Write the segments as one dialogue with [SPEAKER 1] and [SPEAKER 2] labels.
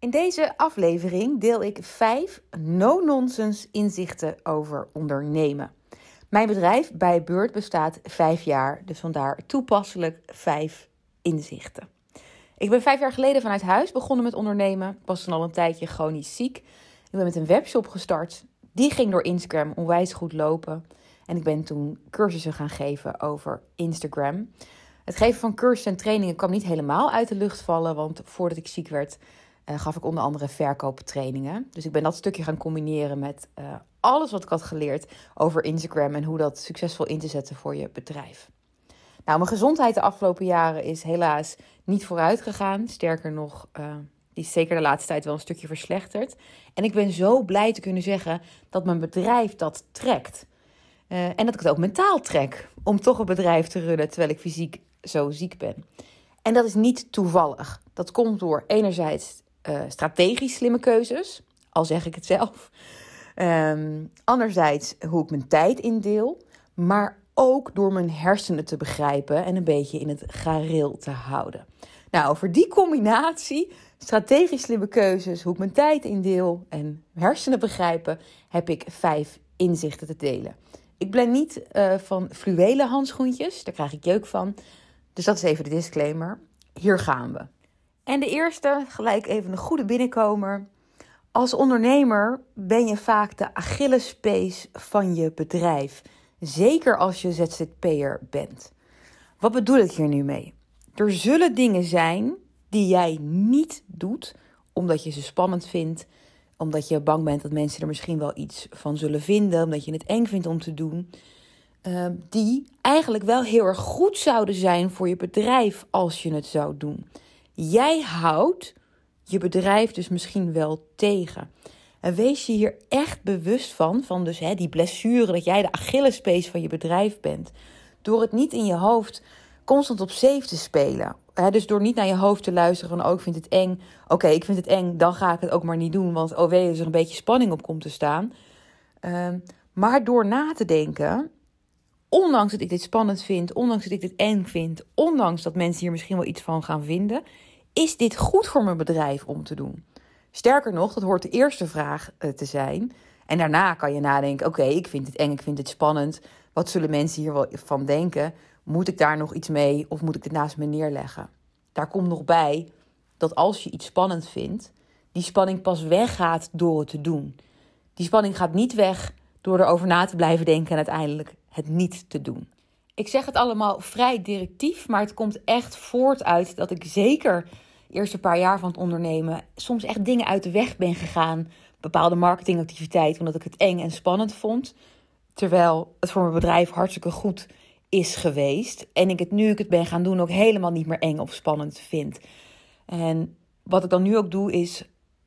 [SPEAKER 1] In deze aflevering deel ik vijf no-nonsense inzichten over ondernemen. Mijn bedrijf bij Beurt bestaat vijf jaar, dus vandaar toepasselijk vijf inzichten. Ik ben vijf jaar geleden vanuit huis begonnen met ondernemen. Ik was toen al een tijdje chronisch ziek. Ik ben met een webshop gestart. Die ging door Instagram onwijs goed lopen. En ik ben toen cursussen gaan geven over Instagram. Het geven van cursussen en trainingen kwam niet helemaal uit de lucht vallen, want voordat ik ziek werd, uh, gaf ik onder andere verkooptrainingen. Dus ik ben dat stukje gaan combineren met uh, alles wat ik had geleerd over Instagram en hoe dat succesvol in te zetten voor je bedrijf. Nou, mijn gezondheid de afgelopen jaren is helaas niet vooruit gegaan. Sterker nog, uh, die is zeker de laatste tijd wel een stukje verslechterd. En ik ben zo blij te kunnen zeggen dat mijn bedrijf dat trekt. En dat ik het ook mentaal trek om toch een bedrijf te runnen terwijl ik fysiek zo ziek ben. En dat is niet toevallig. Dat komt door enerzijds uh, strategisch slimme keuzes, al zeg ik het zelf. Um, anderzijds hoe ik mijn tijd indeel, maar ook door mijn hersenen te begrijpen en een beetje in het gareel te houden. Nou, over die combinatie, strategisch slimme keuzes, hoe ik mijn tijd indeel en hersenen begrijpen, heb ik vijf inzichten te delen. Ik ben niet uh, van fluwelen handschoentjes, daar krijg ik jeuk van. Dus dat is even de disclaimer. Hier gaan we. En de eerste, gelijk even een goede binnenkomer. Als ondernemer ben je vaak de Achillespees van je bedrijf. Zeker als je ZZP'er bent. Wat bedoel ik hier nu mee? Er zullen dingen zijn die jij niet doet omdat je ze spannend vindt, omdat je bang bent dat mensen er misschien wel iets van zullen vinden, omdat je het eng vindt om te doen. Uh, die eigenlijk wel heel erg goed zouden zijn voor je bedrijf als je het zou doen. Jij houdt je bedrijf dus misschien wel tegen. En wees je hier echt bewust van, van dus hè, die blessure, dat jij de Achillespees van je bedrijf bent. Door het niet in je hoofd constant op safe te spelen. Hè, dus door niet naar je hoofd te luisteren van, oh ik vind het eng. Oké, ik vind het eng, dan ga ik het ook maar niet doen, want oh wee, er een beetje spanning op komt te staan. Uh, maar door na te denken, ondanks dat ik dit spannend vind, ondanks dat ik dit eng vind, ondanks dat mensen hier misschien wel iets van gaan vinden, is dit goed voor mijn bedrijf om te doen? Sterker nog, dat hoort de eerste vraag uh, te zijn. En daarna kan je nadenken: oké, ik vind het eng, ik vind het spannend. Wat zullen mensen hier wel van denken? Moet ik daar nog iets mee of moet ik het naast me neerleggen? Daar komt nog bij dat als je iets spannend vindt, die spanning pas weggaat door het te doen. Die spanning gaat niet weg door erover na te blijven denken en uiteindelijk het niet te doen. Ik zeg het allemaal vrij directief, maar het komt echt voort uit dat ik zeker eerste paar jaar van het ondernemen soms echt dingen uit de weg ben gegaan. Bepaalde marketingactiviteiten, omdat ik het eng en spannend vond. Terwijl het voor mijn bedrijf hartstikke goed is geweest. En ik het nu ik het ben gaan doen ook helemaal niet meer eng of spannend vind. En wat ik dan nu ook doe is,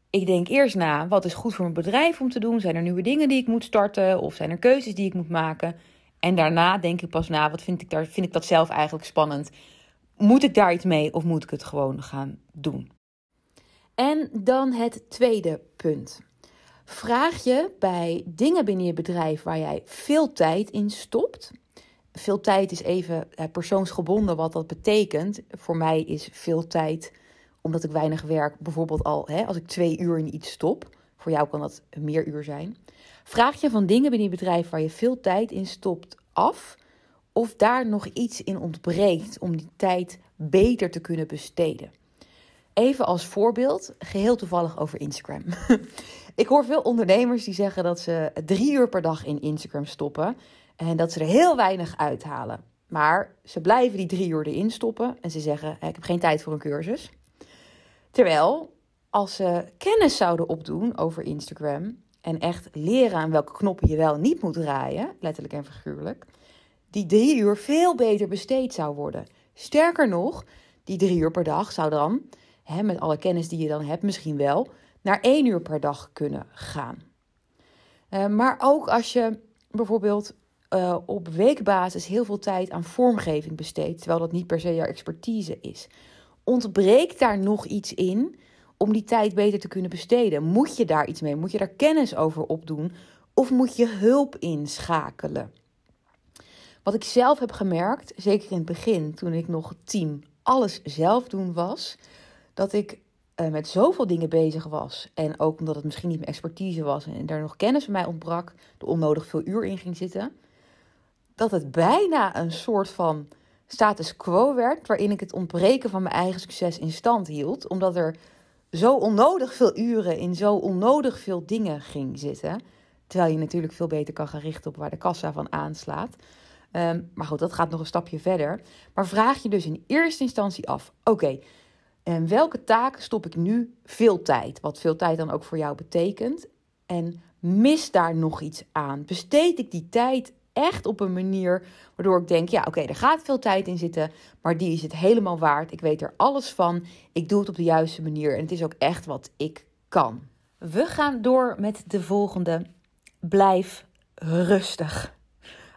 [SPEAKER 1] ik denk eerst na, wat is goed voor mijn bedrijf om te doen? Zijn er nieuwe dingen die ik moet starten? Of zijn er keuzes die ik moet maken? En daarna denk ik pas na, wat vind ik, daar, vind ik dat zelf eigenlijk spannend? Moet ik daar iets mee of moet ik het gewoon gaan doen? En dan het tweede punt. Vraag je bij dingen binnen je bedrijf waar jij veel tijd in stopt. Veel tijd is even persoonsgebonden wat dat betekent. Voor mij is veel tijd, omdat ik weinig werk, bijvoorbeeld al hè, als ik twee uur in iets stop. Voor jou kan dat meer uur zijn. Vraag je van dingen binnen je bedrijf waar je veel tijd in stopt af of daar nog iets in ontbreekt om die tijd beter te kunnen besteden. Even als voorbeeld, geheel toevallig over Instagram. ik hoor veel ondernemers die zeggen dat ze drie uur per dag in Instagram stoppen en dat ze er heel weinig uithalen. Maar ze blijven die drie uur erin stoppen en ze zeggen: Ik heb geen tijd voor een cursus. Terwijl, als ze kennis zouden opdoen over Instagram en echt leren aan welke knoppen je wel niet moet draaien, letterlijk en figuurlijk, die drie uur veel beter besteed zou worden. Sterker nog, die drie uur per dag zou dan, hè, met alle kennis die je dan hebt, misschien wel naar één uur per dag kunnen gaan. Uh, maar ook als je bijvoorbeeld uh, op weekbasis heel veel tijd aan vormgeving besteedt, terwijl dat niet per se jouw expertise is, ontbreekt daar nog iets in om die tijd beter te kunnen besteden? Moet je daar iets mee? Moet je daar kennis over opdoen? Of moet je hulp inschakelen? Wat ik zelf heb gemerkt, zeker in het begin, toen ik nog team alles zelf doen was, dat ik uh, met zoveel dingen bezig was. En ook omdat het misschien niet mijn expertise was en er nog kennis van mij ontbrak, er onnodig veel uur in ging zitten. Dat het bijna een soort van status quo werd, waarin ik het ontbreken van mijn eigen succes in stand hield. Omdat er zo onnodig veel uren in zo onnodig veel dingen ging zitten. Terwijl je natuurlijk veel beter kan gaan richten op waar de kassa van aanslaat. Um, maar goed, dat gaat nog een stapje verder. Maar vraag je dus in eerste instantie af: oké, en welke taken stop ik nu veel tijd? Wat veel tijd dan ook voor jou betekent. En mis daar nog iets aan? Besteed ik die tijd echt op een manier waardoor ik denk: ja, oké, er gaat veel tijd in zitten, maar die is het helemaal waard. Ik weet er alles van. Ik doe het op de juiste manier en het is ook echt wat ik kan. We gaan door met de volgende. Blijf rustig.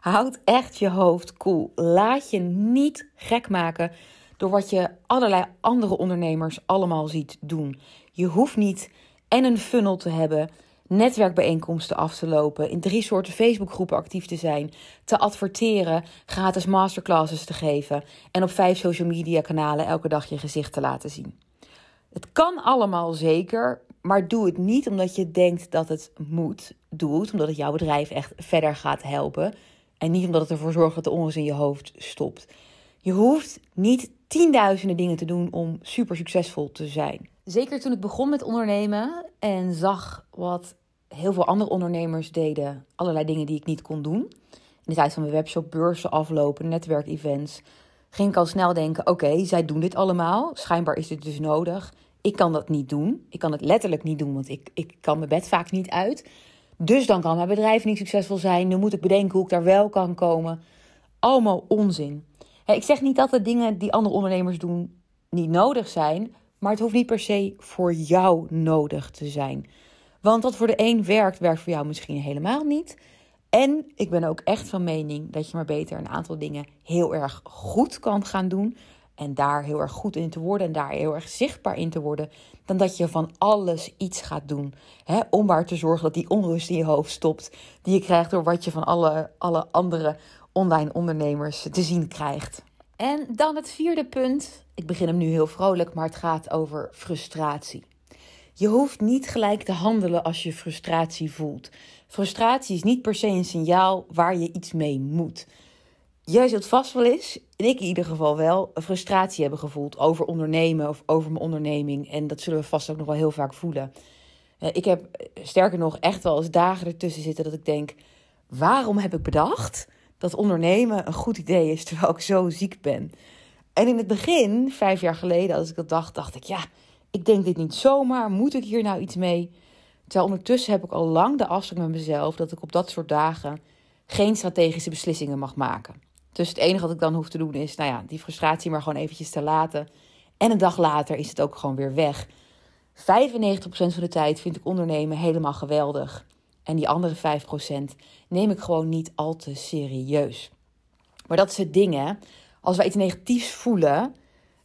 [SPEAKER 1] Houd echt je hoofd koel. Cool. Laat je niet gek maken door wat je allerlei andere ondernemers allemaal ziet doen. Je hoeft niet en een funnel te hebben, netwerkbijeenkomsten af te lopen, in drie soorten Facebookgroepen actief te zijn, te adverteren, gratis masterclasses te geven en op vijf social media kanalen elke dag je gezicht te laten zien. Het kan allemaal zeker, maar doe het niet omdat je denkt dat het moet. Doe het omdat het jouw bedrijf echt verder gaat helpen. En niet omdat het ervoor zorgt dat de onrust in je hoofd stopt. Je hoeft niet tienduizenden dingen te doen om super succesvol te zijn. Zeker toen ik begon met ondernemen en zag wat heel veel andere ondernemers deden, allerlei dingen die ik niet kon doen. In de tijd van mijn webshop, beurzen aflopen, netwerkevents, ging ik al snel denken: oké, zij doen dit allemaal. Schijnbaar is dit dus nodig. Ik kan dat niet doen. Ik kan het letterlijk niet doen, want ik, ik kan mijn bed vaak niet uit. Dus dan kan mijn bedrijf niet succesvol zijn. Nu moet ik bedenken hoe ik daar wel kan komen. Allemaal onzin. Ik zeg niet dat de dingen die andere ondernemers doen niet nodig zijn, maar het hoeft niet per se voor jou nodig te zijn. Want wat voor de een werkt, werkt voor jou misschien helemaal niet. En ik ben ook echt van mening dat je maar beter een aantal dingen heel erg goed kan gaan doen. En daar heel erg goed in te worden en daar heel erg zichtbaar in te worden. Dan dat je van alles iets gaat doen. Hè, om maar te zorgen dat die onrust in je hoofd stopt. Die je krijgt door wat je van alle, alle andere online ondernemers te zien krijgt. En dan het vierde punt. Ik begin hem nu heel vrolijk, maar het gaat over frustratie. Je hoeft niet gelijk te handelen als je frustratie voelt. Frustratie is niet per se een signaal waar je iets mee moet. Jij zult vast wel eens, en ik in ieder geval wel, een frustratie hebben gevoeld over ondernemen of over mijn onderneming. En dat zullen we vast ook nog wel heel vaak voelen. Eh, ik heb eh, sterker nog echt wel eens dagen ertussen zitten dat ik denk: waarom heb ik bedacht dat ondernemen een goed idee is terwijl ik zo ziek ben? En in het begin, vijf jaar geleden, als ik dat dacht, dacht ik: ja, ik denk dit niet zomaar. Moet ik hier nou iets mee? Terwijl ondertussen heb ik al lang de afspraak met mezelf dat ik op dat soort dagen geen strategische beslissingen mag maken. Dus het enige wat ik dan hoef te doen is, nou ja, die frustratie maar gewoon eventjes te laten. En een dag later is het ook gewoon weer weg. 95% van de tijd vind ik ondernemen helemaal geweldig. En die andere 5% neem ik gewoon niet al te serieus. Maar dat is het. Als wij iets negatiefs voelen,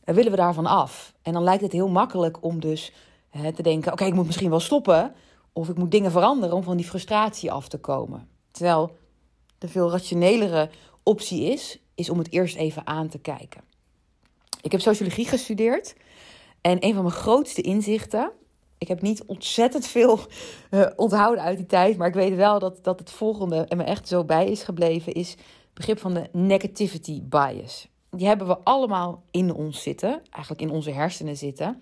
[SPEAKER 1] dan willen we daarvan af. En dan lijkt het heel makkelijk om dus hè, te denken... oké, ik moet misschien wel stoppen... of ik moet dingen veranderen om van die frustratie af te komen. Terwijl de veel rationelere optie is, is om het eerst even aan te kijken. Ik heb sociologie gestudeerd en een van mijn grootste inzichten. Ik heb niet ontzettend veel uh, onthouden uit die tijd, maar ik weet wel dat, dat het volgende en me echt zo bij is gebleven, is het begrip van de negativity bias. Die hebben we allemaal in ons zitten, eigenlijk in onze hersenen zitten.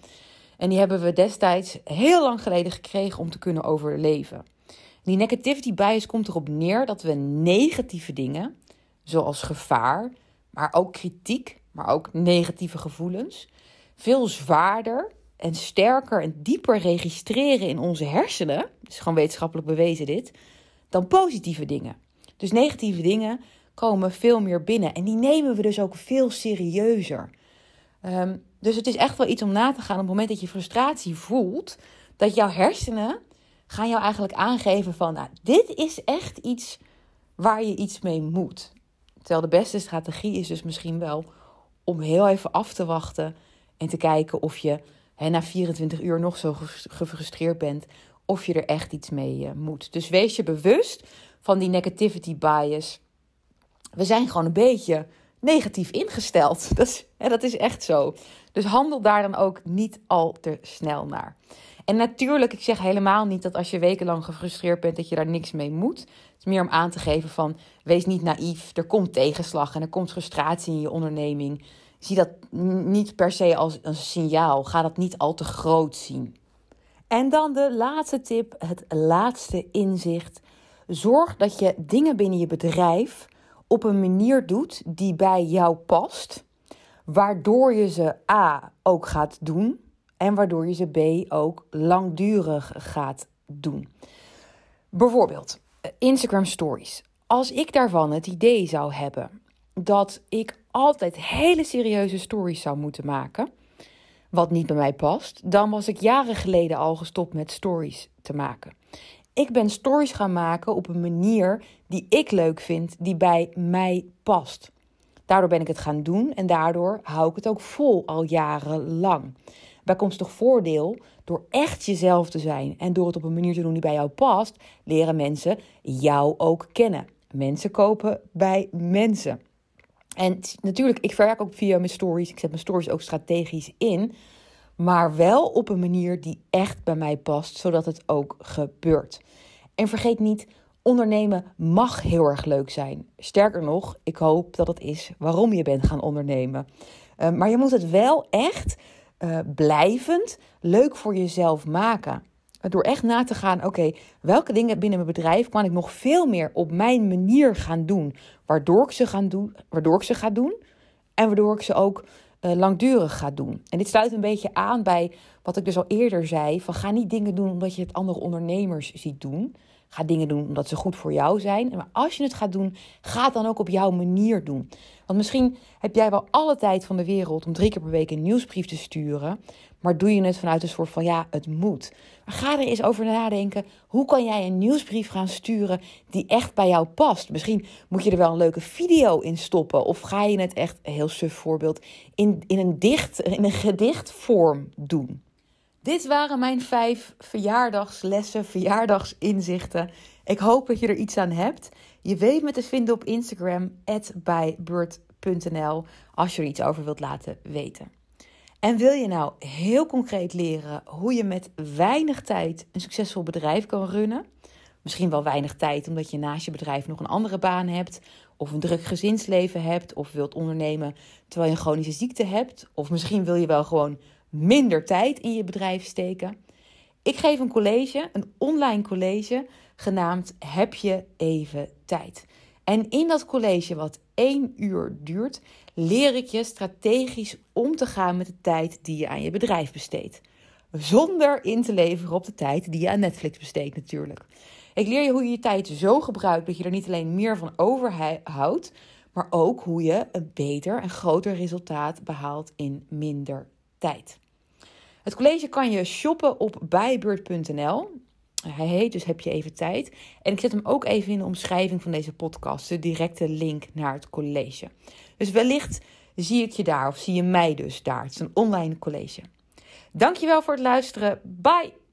[SPEAKER 1] En die hebben we destijds heel lang geleden gekregen om te kunnen overleven. Die negativity bias komt erop neer dat we negatieve dingen zoals gevaar, maar ook kritiek, maar ook negatieve gevoelens, veel zwaarder en sterker en dieper registreren in onze hersenen, is gewoon wetenschappelijk bewezen dit, dan positieve dingen. Dus negatieve dingen komen veel meer binnen en die nemen we dus ook veel serieuzer. Um, dus het is echt wel iets om na te gaan op het moment dat je frustratie voelt, dat jouw hersenen gaan jou eigenlijk aangeven van, nou, dit is echt iets waar je iets mee moet. Terwijl de beste strategie is dus misschien wel om heel even af te wachten en te kijken of je hè, na 24 uur nog zo gefrustreerd bent, of je er echt iets mee uh, moet. Dus wees je bewust van die negativity bias. We zijn gewoon een beetje negatief ingesteld. Dat hè, dat is echt zo. Dus handel daar dan ook niet al te snel naar. En natuurlijk, ik zeg helemaal niet dat als je wekenlang gefrustreerd bent, dat je daar niks mee moet. Het is meer om aan te geven van, wees niet naïef. Er komt tegenslag en er komt frustratie in je onderneming. Zie dat niet per se als een signaal. Ga dat niet al te groot zien. En dan de laatste tip, het laatste inzicht. Zorg dat je dingen binnen je bedrijf op een manier doet die bij jou past, waardoor je ze A ook gaat doen en waardoor je ze B ook langdurig gaat doen. Bijvoorbeeld Instagram Stories. Als ik daarvan het idee zou hebben dat ik altijd hele serieuze stories zou moeten maken, wat niet bij mij past, dan was ik jaren geleden al gestopt met stories te maken. Ik ben stories gaan maken op een manier die ik leuk vind, die bij mij past. Daardoor ben ik het gaan doen en daardoor hou ik het ook vol al jarenlang. Bijkomstig voordeel, door echt jezelf te zijn en door het op een manier te doen die bij jou past, leren mensen jou ook kennen. Mensen kopen bij mensen. En natuurlijk, ik werk ook via mijn stories. Ik zet mijn stories ook strategisch in. Maar wel op een manier die echt bij mij past, zodat het ook gebeurt. En vergeet niet, ondernemen mag heel erg leuk zijn. Sterker nog, ik hoop dat het is waarom je bent gaan ondernemen. Uh, maar je moet het wel echt uh, blijvend leuk voor jezelf maken. Door echt na te gaan, oké, welke dingen binnen mijn bedrijf kan ik nog veel meer op mijn manier gaan doen, waardoor ik ze, gaan doen, waardoor ik ze ga doen en waardoor ik ze ook uh, langdurig ga doen. En dit sluit een beetje aan bij wat ik dus al eerder zei: van ga niet dingen doen omdat je het andere ondernemers ziet doen. Ga dingen doen omdat ze goed voor jou zijn. Maar als je het gaat doen, ga het dan ook op jouw manier doen. Want misschien heb jij wel alle tijd van de wereld om drie keer per week een nieuwsbrief te sturen. Maar doe je het vanuit een soort van ja, het moet. Maar ga er eens over nadenken. Hoe kan jij een nieuwsbrief gaan sturen die echt bij jou past? Misschien moet je er wel een leuke video in stoppen. Of ga je het echt, een heel suf voorbeeld, in, in, een, dicht, in een gedichtvorm doen? Dit waren mijn vijf verjaardagslessen, verjaardagsinzichten. Ik hoop dat je er iets aan hebt. Je weet me te vinden op Instagram, bijbird.nl, als je er iets over wilt laten weten. En wil je nou heel concreet leren hoe je met weinig tijd een succesvol bedrijf kan runnen? Misschien wel weinig tijd omdat je naast je bedrijf nog een andere baan hebt, of een druk gezinsleven hebt, of wilt ondernemen terwijl je een chronische ziekte hebt, of misschien wil je wel gewoon minder tijd in je bedrijf steken. Ik geef een college, een online college, genaamd Heb je even tijd? En in dat college, wat één uur duurt, leer ik je strategisch om te gaan met de tijd die je aan je bedrijf besteedt. Zonder in te leveren op de tijd die je aan Netflix besteedt, natuurlijk. Ik leer je hoe je je tijd zo gebruikt dat je er niet alleen meer van overhoudt, maar ook hoe je een beter en groter resultaat behaalt in minder tijd. Het college kan je shoppen op bijbeurt.nl. Hij heet dus Heb je even tijd. En ik zet hem ook even in de omschrijving van deze podcast, de directe link naar het college. Dus wellicht zie ik je daar of zie je mij dus daar. Het is een online college. Dankjewel voor het luisteren. Bye!